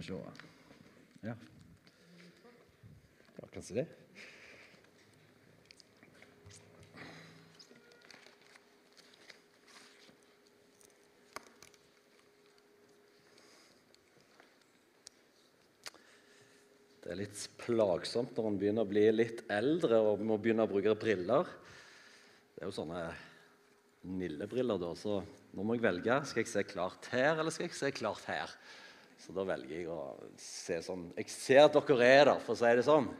vi se Ja. ja kanskje det. Det er litt plagsomt når man begynner å bli litt eldre og må begynne å bruke briller. Det er jo sånne Nille-briller, da. Så nå må jeg velge. Skal jeg se klart her, eller skal jeg se klart her? Så da velger jeg å se sånn Jeg ser at dere er der, for å si det sånn.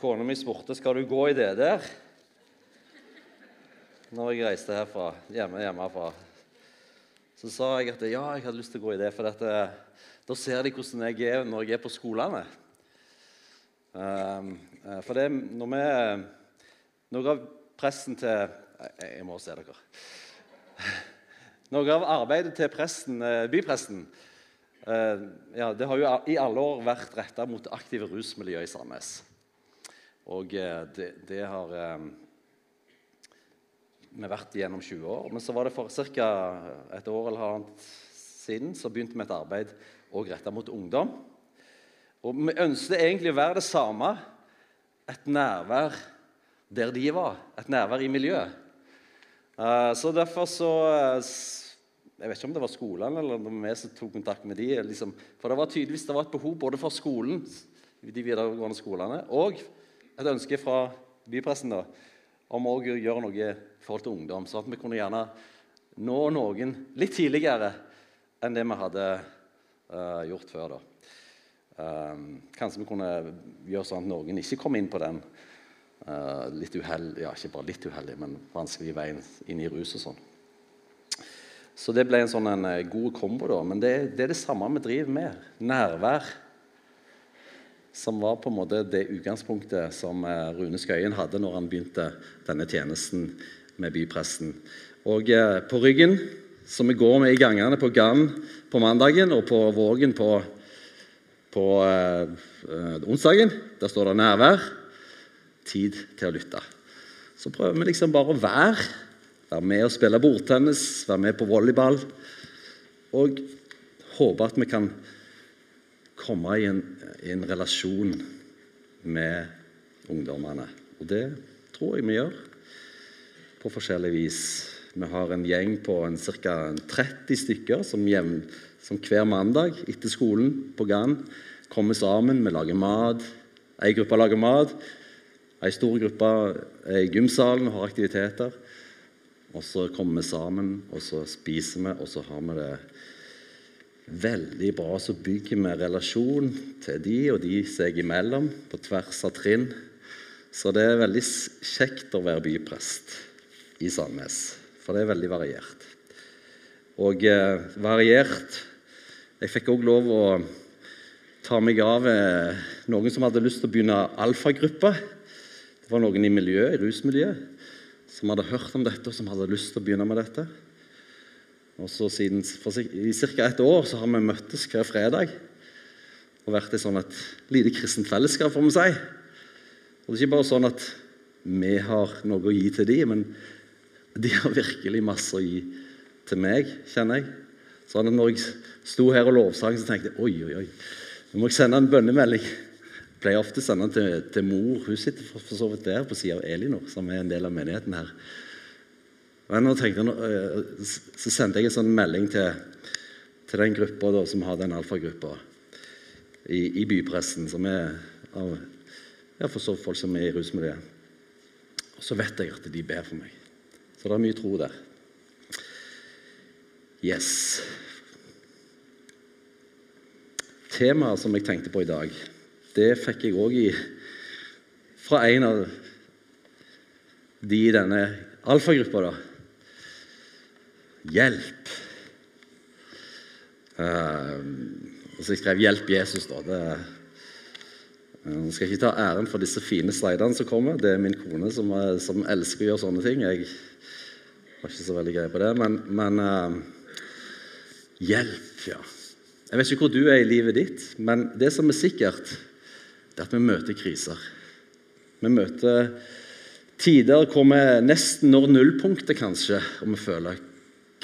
Kona mi spurte skal du gå i det der når jeg reiste herfra, hjemme, hjemmefra. Så sa jeg at ja, jeg hadde lyst til å gå i det, for dette, da ser de hvordan jeg er når jeg er på skolene. Um, for det når vi Noe av presten til Jeg må se dere. Noe av arbeidet til presten, eh, bypresten eh, ja, det har jo i alle år vært retta mot det aktive rusmiljøet i Sandnes. Og eh, det, det har vi vært gjennom 20 år. Men så var det for ca. et år eller annet siden så begynte vi et arbeid òg retta mot ungdom. Og vi ønsket egentlig å være det samme. Et nærvær der de var. Et nærvær i miljøet. Så derfor så Jeg vet ikke om det var skolen eller om vi som tok kontakt med de, liksom, For det var tydeligvis det var et behov både for skolen, de videregående skolene, og et ønske fra bypressen da, om å gjøre noe i forhold til ungdom. Sånn at vi kunne gjerne nå noen litt tidligere enn det vi hadde uh, gjort før. da. kanskje vi kunne gjøre sånn at noen ikke kom inn på den Uh, litt uheldig, ja, ikke bare litt uheldig, men vanskelig veien inn i rus og sånn. Så det ble en sånn en, uh, god kombo, da. Men det, det, er det samme vi driver med. Nærvær. Som var på en måte det utgangspunktet som uh, Rune Skøyen hadde når han begynte denne tjenesten med bypresten. Og på ryggen, som vi går med i gangene på Gann på mandagen, og på Vågen på, på onsdagen, der står det 'nærvær' tid til å lytte. Så prøver vi liksom bare å være. Være med og spille bordtennis, være med på volleyball. Og håpe at vi kan komme i en, i en relasjon med ungdommene. Og det tror jeg vi gjør på forskjellig vis. Vi har en gjeng på ca. 30 stykker som, jevn, som, hver mandag etter skolen på Gann kommer sammen. Vi lager mat. Ei gruppe lager mat. Ei stor gruppe er i gymsalen og har aktiviteter. Og så kommer vi sammen, og så spiser vi, og så har vi det veldig bra. Så bygger vi relasjon til de og de seg imellom på tvers av trinn. Så det er veldig kjekt å være byprest i Sandnes, for det er veldig variert. Og eh, variert Jeg fikk òg lov å ta meg av eh, noen som hadde lyst til å begynne alfagruppe. Det var noen i miljøet, i rusmiljøet som hadde hørt om dette og som hadde lyst til å begynne med dette. Og så siden, I ca. ett år så har vi møttes hver fredag og vært i sånn et lite kristent fellesskap, får vi si. Og Det er ikke bare sånn at vi har noe å gi til dem, men de har virkelig masse å gi til meg, kjenner jeg. Sånn at når jeg sto her og lovsang, så tenkte jeg oi, oi, oi. Nå må jeg sende en bønnemelding pleier ofte å sende til, til, mor. Hun sitter for, for så vidt der på sida av Elinor, som er en del av menigheten her. Tenkte eh, Så sendte jeg en sånn melding til, til den gruppa som har den alfagruppa i, i bypressen, som er av ja, for så folk som er i rusmiljøet. Og så vet jeg at de ber for meg. Så det er mye tro der. Yes. Temaet som jeg tenkte på i dag det fikk jeg òg fra en av de i denne alfagruppa. Hjelp. Uh, så jeg skrev 'Hjelp Jesus'. da. Det, jeg uh, skal ikke ta æren for disse fine slidene som kommer. Det er min kone som, uh, som elsker å gjøre sånne ting. Jeg har ikke så veldig greie på det. Men, men uh, hjelp, ja. Jeg vet ikke hvor du er i livet ditt, men det som er sikkert, det er at vi møter kriser. Vi møter tider hvor vi nesten når nullpunktet, kanskje, og vi føler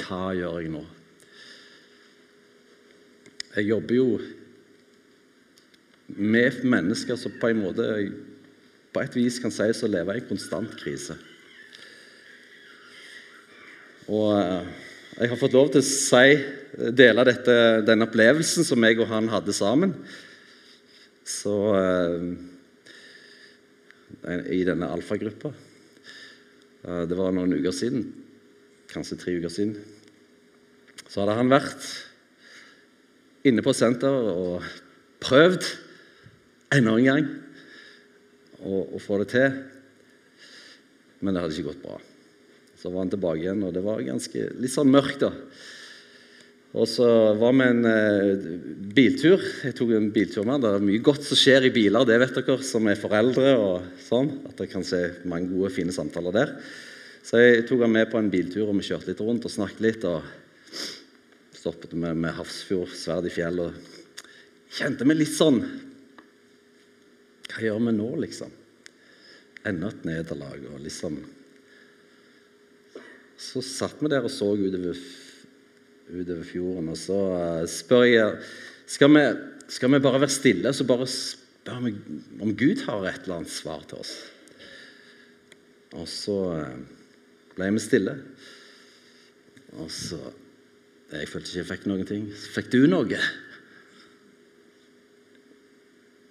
Hva gjør jeg nå? Jeg jobber jo med mennesker som på en måte på et vis kan sies å leve i en konstant krise. Og eh, jeg har fått lov til å si, dele dette, denne opplevelsen som jeg og han hadde sammen. Så eh, I denne alfagruppa. Eh, det var noen uker siden, kanskje tre uker siden. Så hadde han vært inne på senteret og prøvd enda en gang å, få det til. Men det hadde ikke gått bra. Så var han tilbake igjen, og det var ganske, litt sånn mørkt. da. Og så var vi en eh, biltur. Jeg tok en biltur med. Det er mye godt som skjer i biler, det vet dere som er foreldre. og sånn, At dere kan se mange gode, fine samtaler der. Så jeg tok han med på en biltur, og vi kjørte litt rundt og snakket litt. og Stoppet med, med Hafrsfjord, Sverd i fjell, og kjente meg litt sånn Hva gjør vi nå, liksom? Enda et nederlag, og liksom så satt vi der og så utover, utover fjorden, og så uh, spør jeg skal vi, skal vi bare være stille så bare spør vi om Gud har et eller annet svar til oss. Og så uh, ble vi stille. Og så Jeg følte ikke jeg fikk noen ting. Så fikk du noe?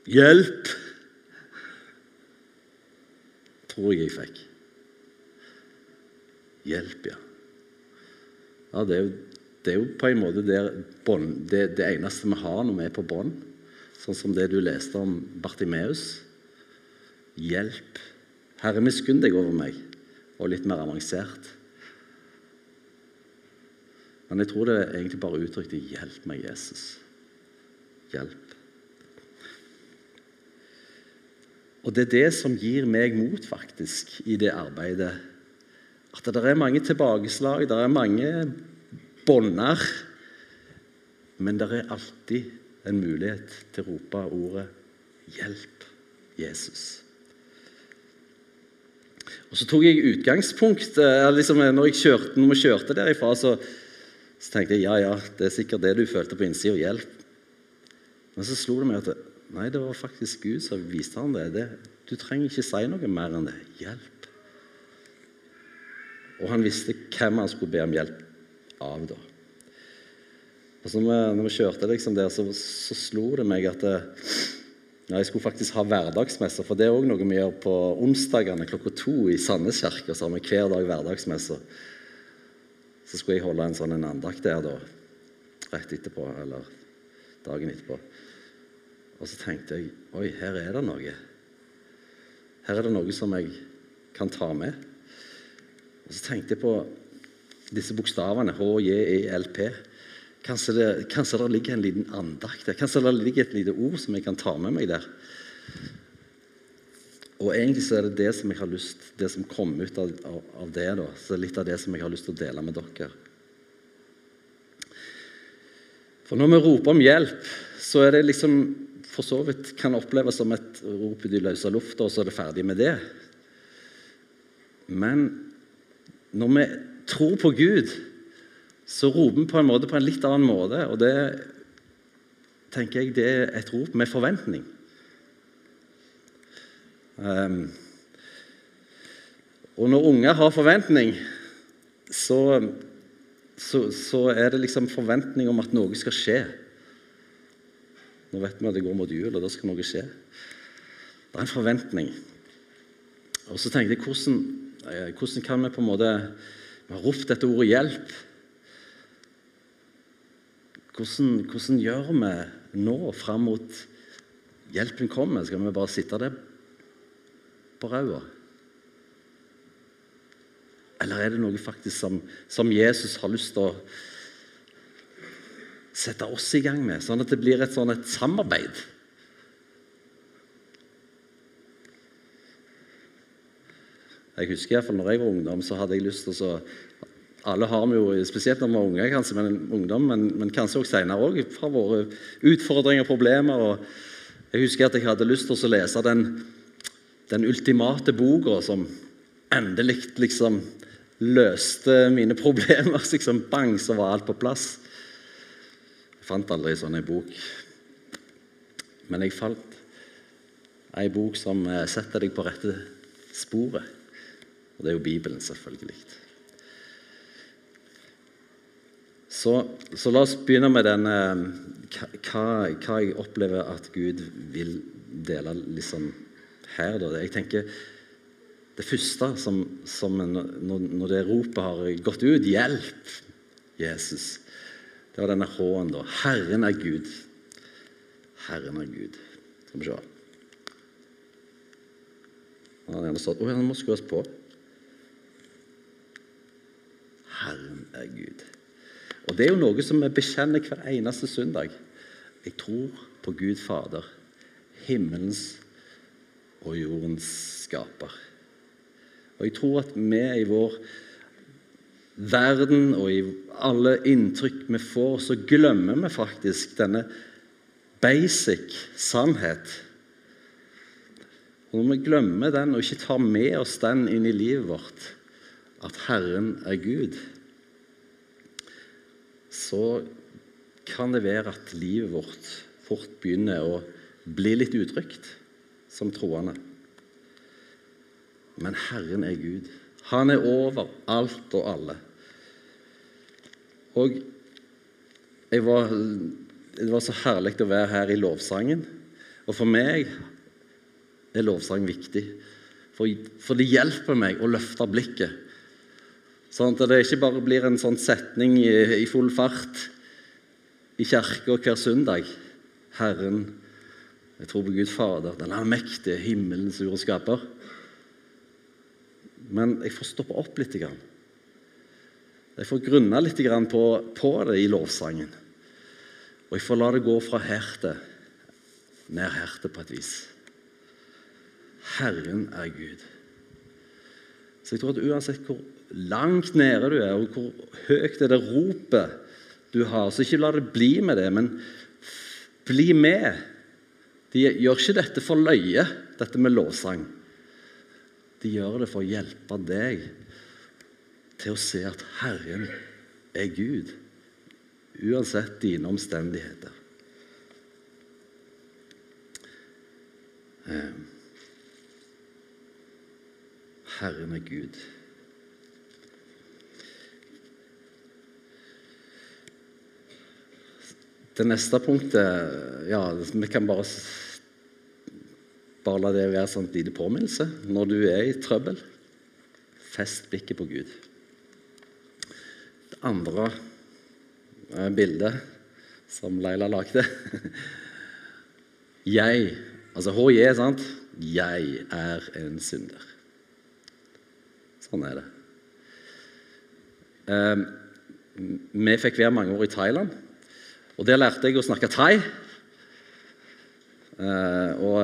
Hjelp! Tror jeg jeg fikk. Hjelp, ja. ja det, er jo, det, er jo, på en måte det, det, det eneste vi har når vi er på bånd. Sånn som det du leste om Bartimeus. Hjelp. Herre, miskunn deg over meg. Og litt mer avansert. Men jeg tror det egentlig bare uttrykte 'Hjelp meg, Jesus'. Hjelp. Og det er det som gir meg mot, faktisk, i det arbeidet at det er mange tilbakeslag, det er mange bånder. Men det er alltid en mulighet til å rope ordet 'Hjelp, Jesus'. Og Så tok jeg utgangspunkt eh, liksom, når, jeg kjørte, når vi kjørte derifra. Så, så, tenkte jeg ja, ja, det er sikkert det du følte på innsida. Hjelp. Men så slo det meg at nei, det var faktisk Gud som viste han det. det. Du trenger ikke si noe mer enn det. Hjelp. Og han visste hvem han skulle be om hjelp av. da. Og så når vi, kjørte liksom der, så, så, slo det meg at det, ja, jeg skulle faktisk ha hverdagsmesse. For det er òg noe vi gjør på onsdagene klokka to i Sandnes kirke. Så har vi hver dag hverdagsmesse. Så skulle jeg holde en sånn en andakt der da, rett etterpå, eller dagen etterpå. Og så tenkte jeg oi, her er det noe. Her er det noe som jeg kan ta med. Og Så tenkte jeg på disse bokstavene H-J-E-L-P. Kanskje det, kanskje det ligger en liten andakt der. Kanskje det ligger et lite ord som jeg kan ta med meg der. Og egentlig så er det det som jeg har lyst, det som kom ut av, av, av det. da, så Litt av det som jeg har lyst til å dele med dere. For når vi roper om hjelp, så er det liksom for så vidt kan oppleves som et rop i løse lufta, og så er det ferdig med det. Men når vi tror på Gud, så roper vi på en måte på en litt annen måte. Og det tenker jeg det er et rop med forventning. Um, og når unger har forventning, så, så, så, er det liksom forventning om at noe skal skje. Nå vet vi at det går mot jul, og da skal noe skje. Det er en forventning. Og så tenkte jeg hvordan Eh, hvordan kan vi på en måte Vi har ropt dette ordet 'hjelp'. Hvordan, hvordan gjør vi nå fram mot hjelpen kommer? Skal vi bare sitte der på ræva? Eller er det noe faktisk som, som, Jesus har lyst til å sette oss i gang med, sånn at det blir et, sånn et samarbeid? Jeg husker i hvert fall når jeg var ungdom, så hadde jeg lyst til å alle har vi jo, Spesielt når vi var unge, kanskje, men, ungdom, men, men kanskje også senere òg, fra våre utfordringer og problemer. Jeg husker at jeg hadde lyst til å lese den, den ultimate boka som endelig liksom løste mine problemer. liksom Bang, så var alt på plass. Jeg fant aldri sånn en bok. Men jeg falt ei bok som eh, setter deg på rette sporet. Og det er jo Bibelen, selvfølgelig. Så, så la oss begynne med den eh, hva, hva, jeg opplever at Gud vil dele liksom her. Da. Jeg tenker Det første som, som når, når det ropet har gått ut 'Hjelp, Jesus', det var denne H-en, da. Herren er Gud. Herren er Gud. Skal vi se. Han har gjerne stått Å, han må skrus på. Herren er Gud. Og Det er jo noe som vi bekjenner hver eneste søndag. Jeg tror på Gud Fader, himmelens og jordens skaper. Og jeg tror at vi i vår verden og i alle inntrykk vi får, så glemmer vi faktisk denne basic sannhet. Og Når vi glemmer den og ikke tar med oss den inn i livet vårt, at Herren er Gud, så kan det være at livet vårt fort begynner å bli litt utrygt som troende. Men Herren er Gud. Han er over alt og alle. Og var, Det var så herlig å være her i lovsangen. Og for meg er lovsang viktig. For, for det hjelper meg å løfte blikket. Sånn at det ikke bare blir en sånn setning i, i full fart i kirka hver søndag. Herren, jeg tror på Gud Fader, den allmektige, himmelens ord skaper. Men jeg får stoppe opp litt. Jeg får grunne litt på, på det i lovsangen. Og jeg får la det gå fra herte, ned herte på et vis. Herren er Gud. Så jeg tror at uansett hvor langt nede du er, og hvor høyt er det ropet du har, så ikke la det bli med det, men bli med. De gjør ikke dette for løye, dette med lovsang. De gjør det for å hjelpe deg til å se at Herren er Gud, uansett dine omstendigheter. Eh, Herren er Gud. Det neste punktet ja, Vi kan bare bare la det være sånn liten påminnelse når du er i trøbbel. Fest blikket på Gud. Det andre eh, bildet som Leila lagde Jeg, altså HJ, sant? Jeg er en synder. Sånn er det. Eh, vi fikk være mange år i Thailand, og der lærte jeg å snakke thai. Eh, og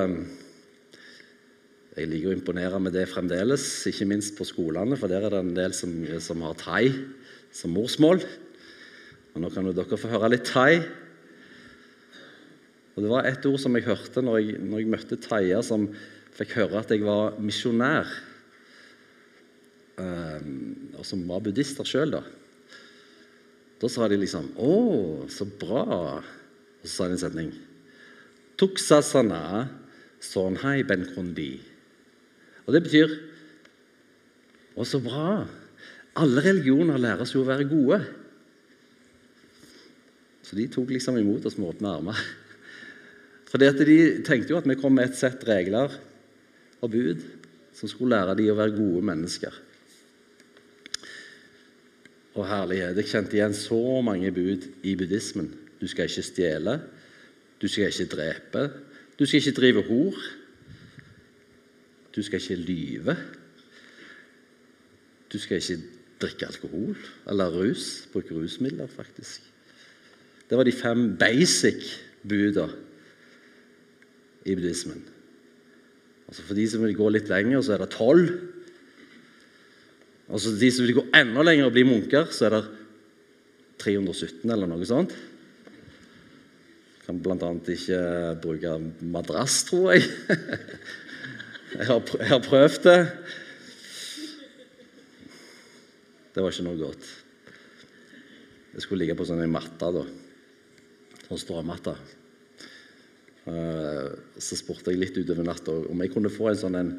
jeg liker å imponere med det fremdeles, ikke minst på skolene, for der er det en del som, som har thai som morsmål. Og nå kan jo dere få høre litt thai. Og Det var ett ord som jeg hørte når jeg, når jeg møtte thaier som fikk høre at jeg var misjonær, um, og som var buddhister sjøl, da. Da sa de liksom 'Å, så bra'. Og så sa de en setning. Tuksasana sonhai ben kondi. Og det betyr Å, så bra! Alle religioner læres jo å være gode. Så de tok liksom imot oss med åpne armer. Fordi De tenkte jo at vi kom med et sett regler og bud som skulle lære de å være gode mennesker. Og herlighet, Jeg kjente igjen så mange bud i buddhismen. Du skal ikke stjele, du skal ikke drepe, du skal ikke drive hor. Du skal ikke lyve. Du skal ikke drikke alkohol eller rus. Bruke rusmidler, faktisk. Det var de fem basic buda i buddhismen. Altså For de som vil gå litt lenger, så er det tolv. Altså de som vil gå enda lenger og bli munker, så er det 317 eller noe sånt. Kan bl.a. ikke bruke madrass, tror jeg. Jeg har, prøvd det. Det var ikke noe godt. Jeg skulle ligge på sånn ei matte, da. Sånn stråmatte. Eh, så spurte jeg litt utover natta om jeg kunne få en sånn en,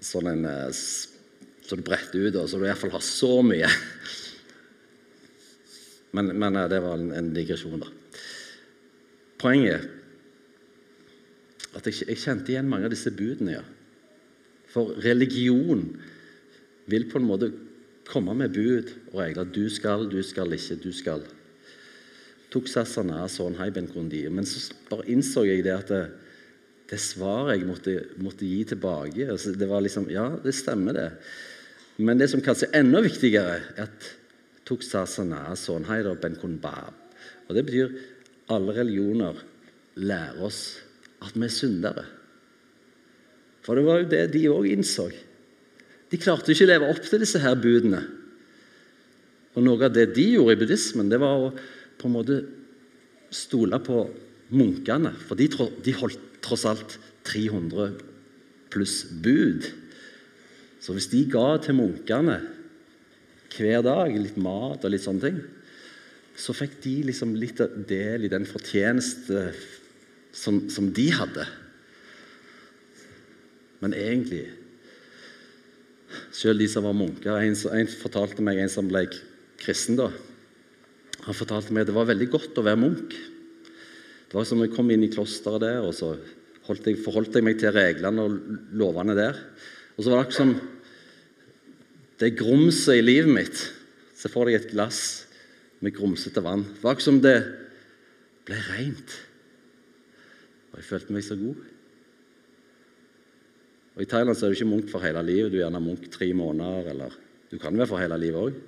sånn en eh, så du bretter ut, og så du iallfall har så mye. Men, men det var en, en digresjon, da. Poenget at jeg, jeg, kjente igjen mange av disse budene. ja. For religion vil på en måte komme med bud og regler. Du skal, du skal ikke, du skal. Tok sassana, sånn, Men så bare innså jeg det at det, det svaret jeg måtte, måtte gi tilbake altså, Det var liksom Ja, det stemmer, det. Men det som kanskje er enda viktigere, er at tok sasana, sånn, ben kunbab. Og det betyr alle religioner lærer oss at vi er syndere. For det var jo det de òg innså. De klarte ikke å leve opp til disse her budene. Og Noe av det de gjorde i buddhismen, det var å på en måte stole på munkene. For de, de holdt tross alt 300 pluss bud. Så hvis de ga til munkene hver dag litt mat og litt sånne ting, så fikk de liksom litt del i den fortjeneste som, som de hadde. Men egentlig Selv de som var munker en, en, fortalte meg, en som ble kristen, da, han fortalte meg at det var veldig godt å være munk. Det var som jeg kom inn i klosteret der, og så jeg, forholdt jeg meg til reglene og lovene der. Og så var det akkurat som det grumset i livet mitt Se for deg et glass med grumsete vann. Det var akkurat som det ble rent. Og jeg følte meg så god. Og I Thailand så er du ikke munk for hele livet. Du er gjerne munk tre måneder. eller Du kan være for hele livet òg.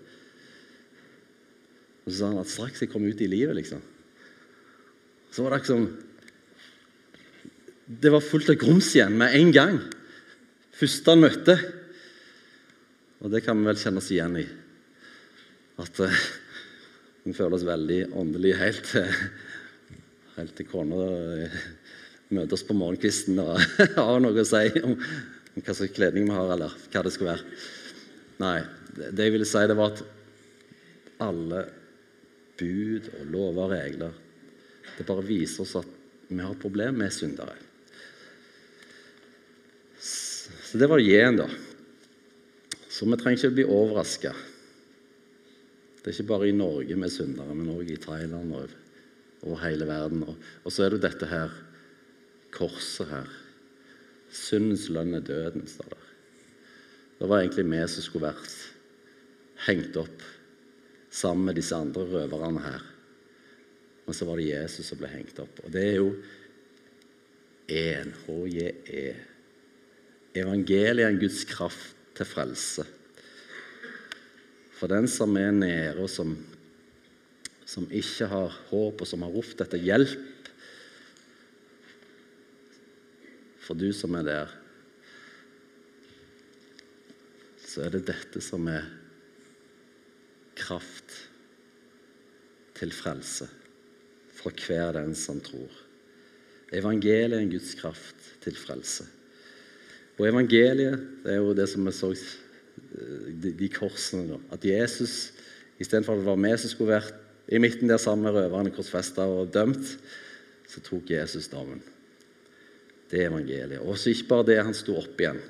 Og så sa han at straks jeg kom ut i livet, liksom, så var det akkurat som Det var fullt av grums igjen med en gang. Første han møtte. Og det kan vi vel kjenne oss igjen i. At uh, vi føler oss veldig åndelige helt, helt til kona uh, møter oss på morgenkvisten og har noe å si om, om hva slags kledning vi har, eller hva det skal være. Nei, det jeg ville si, det var at alle bud og lover og regler Det bare viser oss at vi har et problem med syndere. Så det var Jen, da. Så vi trenger ikke bli overraska. Det er ikke bare i Norge vi er syndere, men òg i Thailand og over hele verden. Og så er det dette her korset her. Syndens lønn er døden, står det. Det var egentlig vi som skulle vært hengt opp sammen med disse andre røverne her. Men så var det Jesus som ble hengt opp. Og det er jo én, HJE. Evangeliet er en Guds kraft til frelse. For den som er nede, og som, som ikke har håp, og som har ropt etter hjelp for du som er der, så er det dette som er kraft til frelse for hver den som tror. Evangeliet er en Guds kraft til frelse. Og evangeliet det er jo det som vi så de, de korsene. Da. At Jesus, istedenfor at det var vi som skulle vært i midten der sammen med røverne korsfesta og dømt, så tok Jesus dommen. Det er evangeliet. Og så ikke bare det, han sto opp igjen.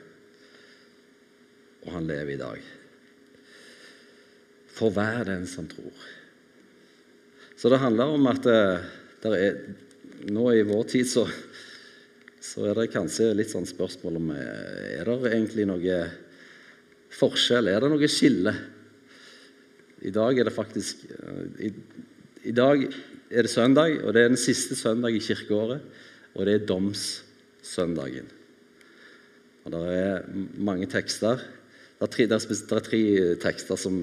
Og han lever i dag. For hver den som tror. Så det handler om at det er, nå i vår tid så, så, er det kanskje litt sånn spørsmål om eh, Er det egentlig noe forskjell? Er det noe skille? I dag er det faktisk eh, i, i dag er det søndag, og det er den siste søndag i kirkeåret. Og det er domssøndagen. Og Det er mange tekster. Det er tre, det er tre tekster som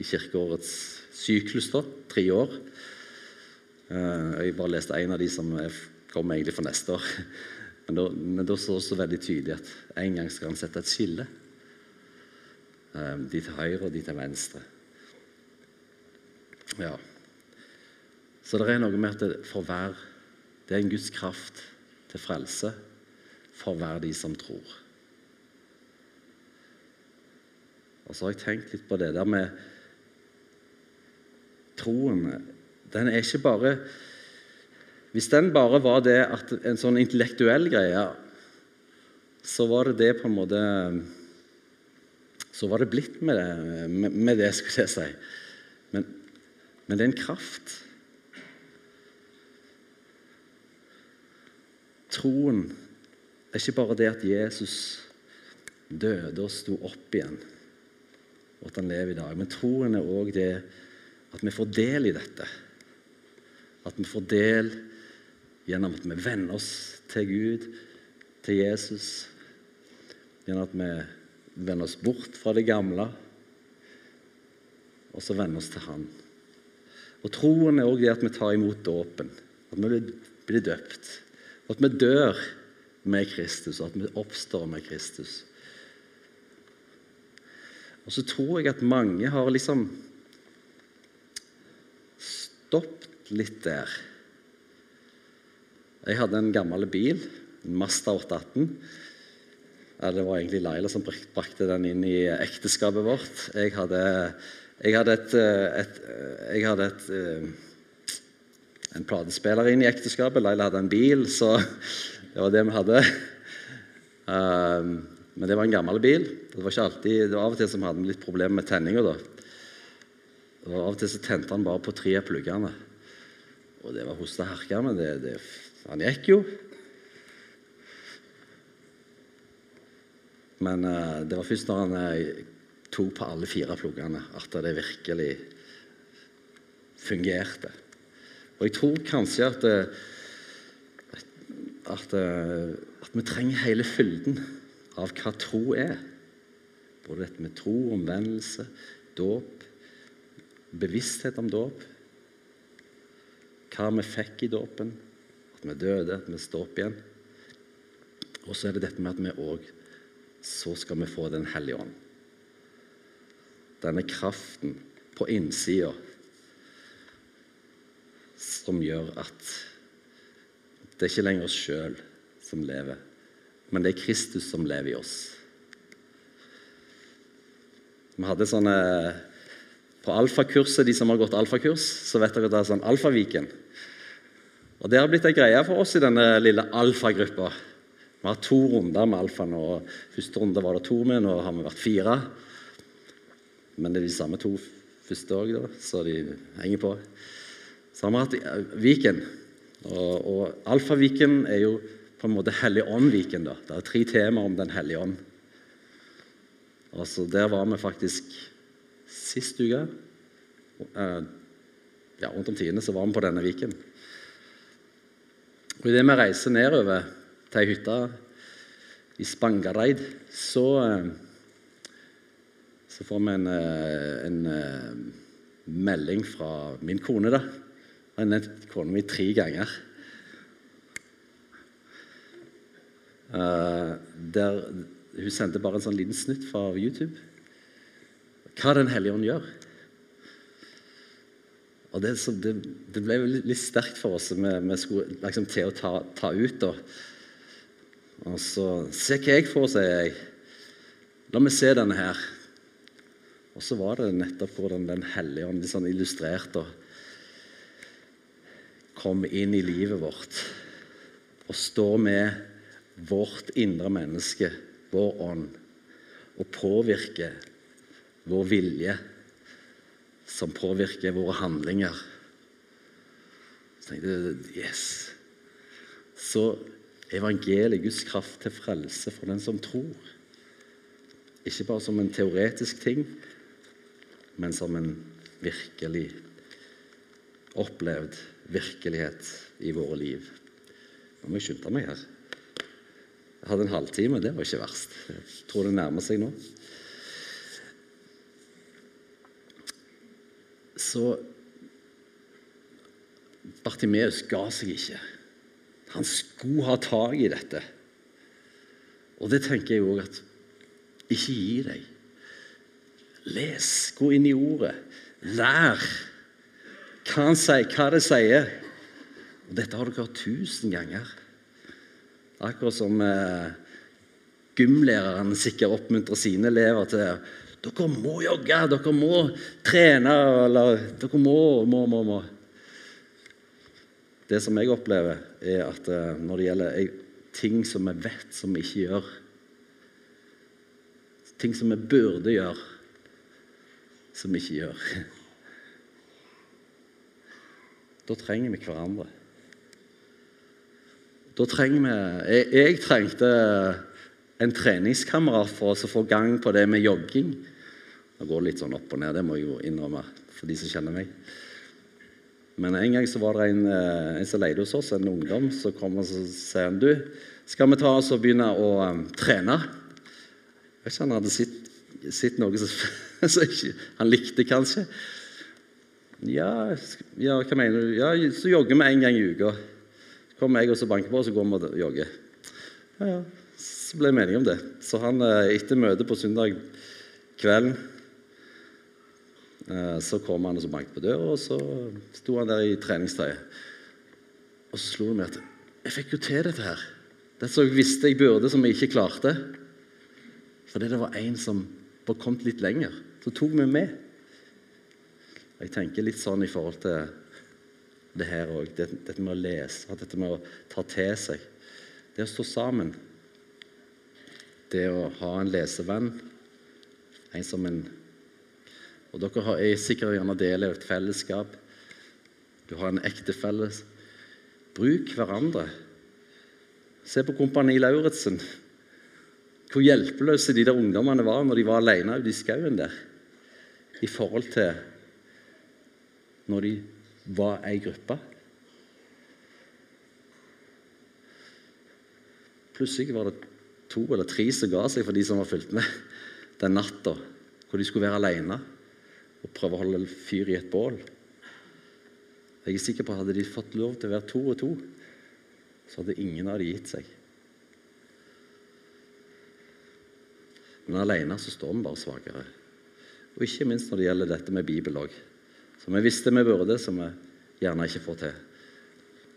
i kirkeårets syklus, da, tre år. Eh, jeg bare leste en av de som kommer egentlig for neste år. Men da, men da står det så veldig tydelig at en gang skal han sette et skille. Eh, de til høyre og de til venstre. Ja. Så det er noe med at det, for hver Det er en Guds kraft til frelse for hver de som tror. Og så har jeg tenkt litt på det der med troen. Den er ikke bare Hvis den bare var det at en sånn intellektuell greie, så var det det på en måte Så var det blitt med det, med, det skulle jeg si. Men, men det er en kraft. Troen er ikke bare det at Jesus døde og sto opp igjen, og at han lever i dag. Men troen er òg det at vi får del i dette. At vi får del gjennom at vi venner oss til Gud, til Jesus. Gjennom at vi venner oss bort fra det gamle, og så venner oss til Han. Og Troen er òg det at vi tar imot dåpen, at vi blir døpt. Og at vi dør med Kristus, og at vi oppstår med Kristus. Og så tror jeg at mange har liksom stoppet litt der. Jeg hadde en gammel bil, en Masta 818. Ja, det var egentlig Laila som brakte den inn i ekteskapet vårt. Jeg hadde, jeg hadde, et, et, jeg hadde et, eh, en platespiller inn i ekteskapet. Laila hadde en bil, så det var det vi hadde. Um, men det var en gammel bil. Det var alltid, det var Av og til som hadde litt problemer med tenninga. Av og til så tente han bare på tre av pluggene. Og det var hoste herka, men det, det, han gikk jo. Men uh, det var først når han uh, tok på alle fire pluggene, at det virkelig fungerte. Og jeg tror kanskje at, uh, at, at vi trenger hele fylden av hva tro er. Både dette med tro, omvendelse, dåp, bevissthet om dåp. Hva vi fikk i dåpen, at vi døde, at vi står opp igjen. Og så er det dette med at vi òg så skal vi få Den hellige ånd. Denne kraften på innsida som gjør at det er ikke lenger oss sjøl som lever, men det er Kristus som lever i oss. Vi hadde sånne På alfakurset, de som har gått alfakurs, så vet dere at det er sånn Alfaviken. Og Det har blitt ei greie for oss i denne lille alfagruppa. Vi har to runder med alfa nå. Første runde var det to med, nå har vi vært fire. Men det er de samme to første òg, så de henger på. Så har vi hatt Viken. Og, og Alfaviken er jo på en måte Hellig ånd-viken. da. Det er tre temaer om Den hellige ånd. Og så der var vi faktisk sist uke. Eh, ja, Rundt om tiende så var vi på denne viken. Og Idet vi reiser nedover til ei hytte i Spangareid, så, eh, så får vi en, eh, en, melding fra min kone. da. Jeg har nevnt kona mi tre ganger. Der Hun sendte bare en sånn liten snutt fra YouTube. Hva Den hellige ånd gjør. Og det, det, det, ble litt sterkt for oss. Vi, vi skulle liksom til å ta, ta ut. Og, og så Se hva jeg får, sier jeg. La meg se denne her. Og så var det nettopp hvordan Den hellige ånd sånn illustrert og kom inn i livet vårt og står med vårt indre menneske, vår ånd, og påvirker vår vilje, som påvirker våre handlinger. Så tenkte jeg yes. Så evangeliet, Guds kraft til frelse for den som tror. Ikke bare som en teoretisk ting, men som en virkelig opplevd virkelighet i våre liv. Nå må jeg skynde meg her. Jeg hadde en halvtime. Det var ikke verst. Jeg tror det nærmer seg nå. Så Bartimeus ga seg ikke. Han skulle ha tak i dette. Og det tenker jeg òg at Ikke gi deg. Les, gå inn i ordet. Lær hva han sier, hva det sier. Og dette har dere hørt tusen ganger. Akkurat som eh, gymlæreren sikkert oppmuntrer sine elever til dere må jogge, dere må trene, eller dere må, må, må, må. det som jeg opplever, er at eh, når det gjelder ting som vi vet som vi ikke gjør Ting som vi burde gjøre, som vi ikke gjør Da trenger vi hverandre. Da trenger vi Jeg, jeg trengte en treningskamerat for oss å få gang på det med jogging. Det går litt sånn opp og ned, det må jeg jo innrømme for de som kjenner meg. Men en gang så var det en, eh, en som leide hos oss, en ungdom, som kom og så sier han, du, skal vi ta oss og begynne å um, trene? Jeg vet ikke han hadde sett, sett noe som ikke, han likte, kanskje. Ja, ja, hva mener du? Ja, så jogger vi en gang i uka. Så kommer jeg og så banker på, og så går vi og jogger. Ja, ja. Så ble vi enige om det. Så han, eh, etter møtet på søndag kvelden så kom han og så banket på døra, og så sto han der i treningstøyet. Og så slo det meg at jeg fikk jo til dette her. Det som jeg visste jeg burde, som jeg ikke klarte. Fordi det var en som var kommet litt lenger. Så tok vi med. Jeg tenker litt sånn i forhold til det her òg. Dette med å lese, dette med å ta til seg. Det å stå sammen. Det å ha en lesevenn. En som en og dere har, er sikkert gjerne del av et fellesskap. Du har en ektefelle. Bruk hverandre. Se på Kompani Lauritzen. Hvor hjelpeløse de der ungdommene var når de var alene ute i skauen der. I forhold til når de var ei gruppe. Plutselig var det to eller tre som ga seg for de som var fulgt med den natta hvor de skulle være alene og prøve å holde fyr i et bål. Jeg er sikker på at Hadde de fått lov til å være to og to, så hadde ingen av dem gitt seg. Men alene så står vi bare svakere. Og ikke minst når det gjelder dette med Bibel òg. Som vi visste vi burde, som vi gjerne ikke får til.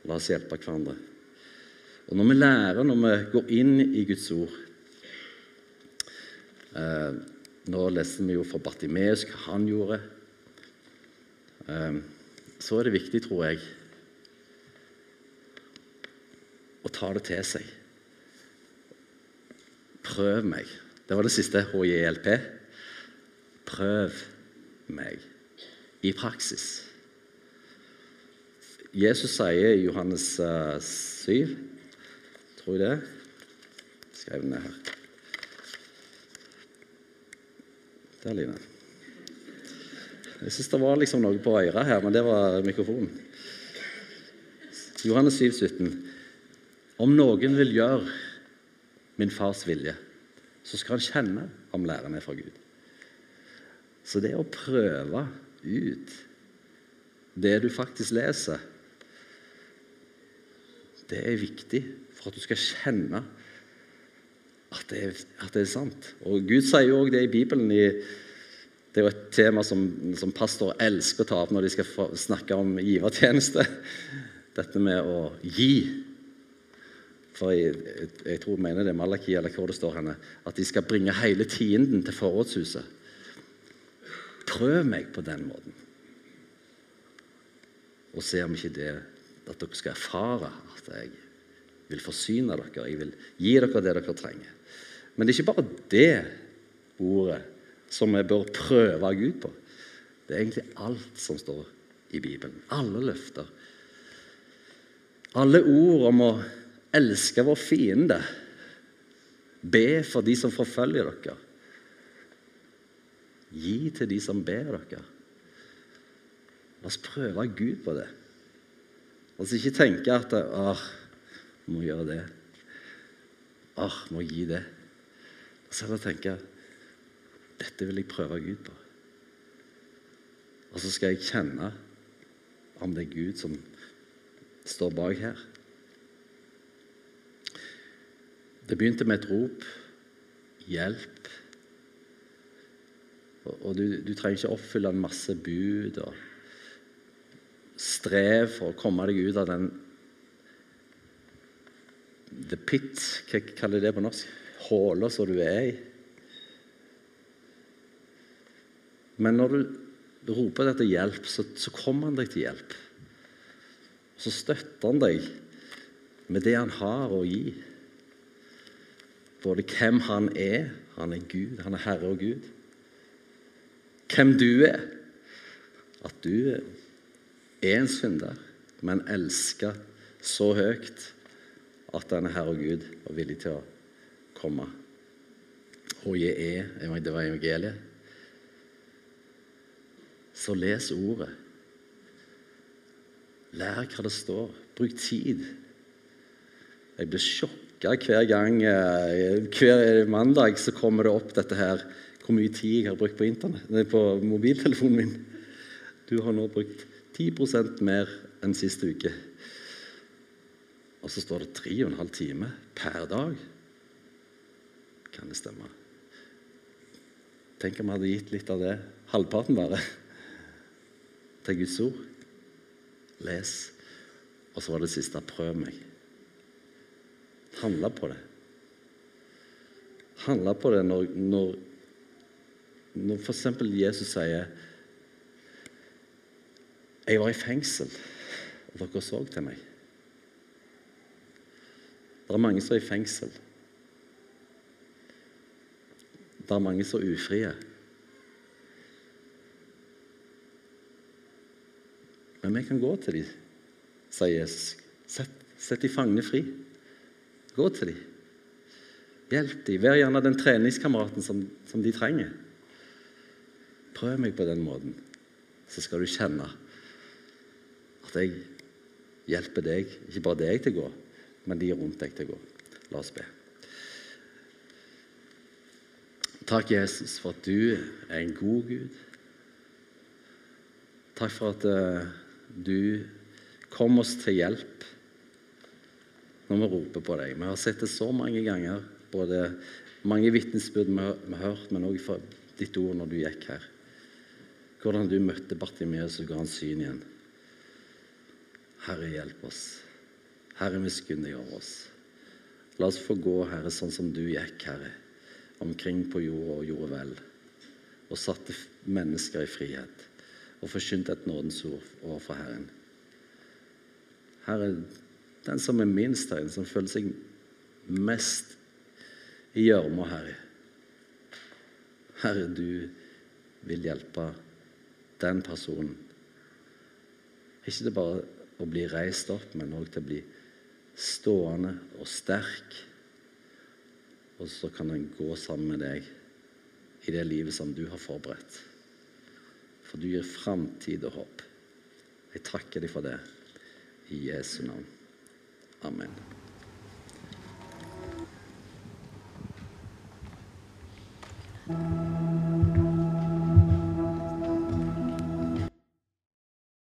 La oss hjelpe hverandre. Og når vi lærer, når vi går inn i Guds ord eh, nå leste vi jo for Bartimeus hva han gjorde. Ehm, så er det viktig, tror jeg, å ta det til seg. Prøv meg. Det var det siste HJLP. Prøv meg i praksis. Jesus sier i Johannes 7 eh, Tror jeg det. Skrev den ned her. Der, Line. Jeg syns det var liksom noe på øret her, men det var mikrofonen. Johannes 7, 17. Om noen vil gjøre min fars vilje, så skal han kjenne om læren er fra Gud. Så det å prøve ut det du faktisk leser, det er viktig for at du skal kjenne at det, er, at det er sant. Og Gud sier jo òg det i Bibelen. I, det er jo et tema som, som pastor elsker å ta opp når de skal snakke om givertjeneste. Dette med å gi. For jeg, jeg, jeg tror mener det er Malaki eller hvor det står henne, at de skal bringe hele tienden til forrådshuset. Prøv meg på den måten. Og se om ikke det at dere skal erfare at jeg vil forsyne dere, jeg vil gi dere det dere trenger. Men det er ikke bare det ordet som vi bør prøve Gud på. Det er egentlig alt som står i Bibelen. Alle løfter. Alle ord om å elske vår fiende. Be for de som forfølger dere. Gi til de som ber dere. La oss prøve Gud på det. La oss ikke tenke at åh, må gjøre det. Åh, må gi det. Så jeg tenker dette vil jeg prøve Gud på. Og så skal jeg kjenne om det er Gud som står bak her. Det begynte med et rop hjelp. Og, du, du, trenger ikke oppfylle en masse bud og strev for å komme deg ut av den The pit, hva kaller de det på norsk? Håla som du er i. Men når du roper etter hjelp, så, så kommer han deg til hjelp. så støtter han deg med det han har å gi. Både hvem han er Han er Gud, han er Herre og Gud. Hvem du er. At du er en synder, men elsker så høyt at denne Herre og Gud var villig til å komme. Og jeg Det var evangeliet. Så les ordet. Lær hva det står. Bruk tid. Jeg blir sjokka hver gang. eh, Hver mandag så kommer det opp dette her hvor mye tid jeg har brukt på, internett, nei, på mobiltelefonen min. Du har nå brukt 10% mer enn siste uke. Og så står det 3,5 timer per dag. Kan det stemme? Tenk om vi hadde gitt litt av det, halvparten bare, til Guds ord. Les. Og så var det siste prøv meg. Handle på det. Handle på det når, når, når f.eks. Jesus sier Jeg var i fengsel, og dere så til meg. Det er mange som er i fengsel. Det er mange som er ufrie. Men vi kan gå til dem, sier Jesus. Sett, sett de fangene fri. Gå til dem. Hjelp dem. Vær gjerne den treningskameraten som, som de trenger. Prøv meg på den måten, så skal du kjenne at jeg hjelper deg, ikke bare deg til å gå, men de rundt deg til å gå. La oss be. Takk, Jesus, for at du er en god Gud. Takk for at uh, du kom oss til hjelp når vi roper på deg. Vi har sett det så mange ganger, både mange vitnesbyrd vi har hørt, men òg fra ditt ord når du gikk her. Hvordan du møtte Bartimeus og ga han syn igjen. Herre, hjelp oss. Herre, miskunn deg over oss. La oss få gå, Herre, sånn som du gikk, Herre, omkring på jorda og gjorde vel, og satte mennesker i frihet, og forkynte et nådens ord overfor Herren. Herre, den som er minst her, den som føler seg mest i gjørma, Herre. Herre, du vil hjelpe den personen. Ikke til bare å bli reist opp, men òg til å bli stående og sterk. Og så kan han gå sammen med deg i det livet som du har forberedt. For du gir framtid og håp. Jeg takker deg for det. I Jesu navn. Amen. thank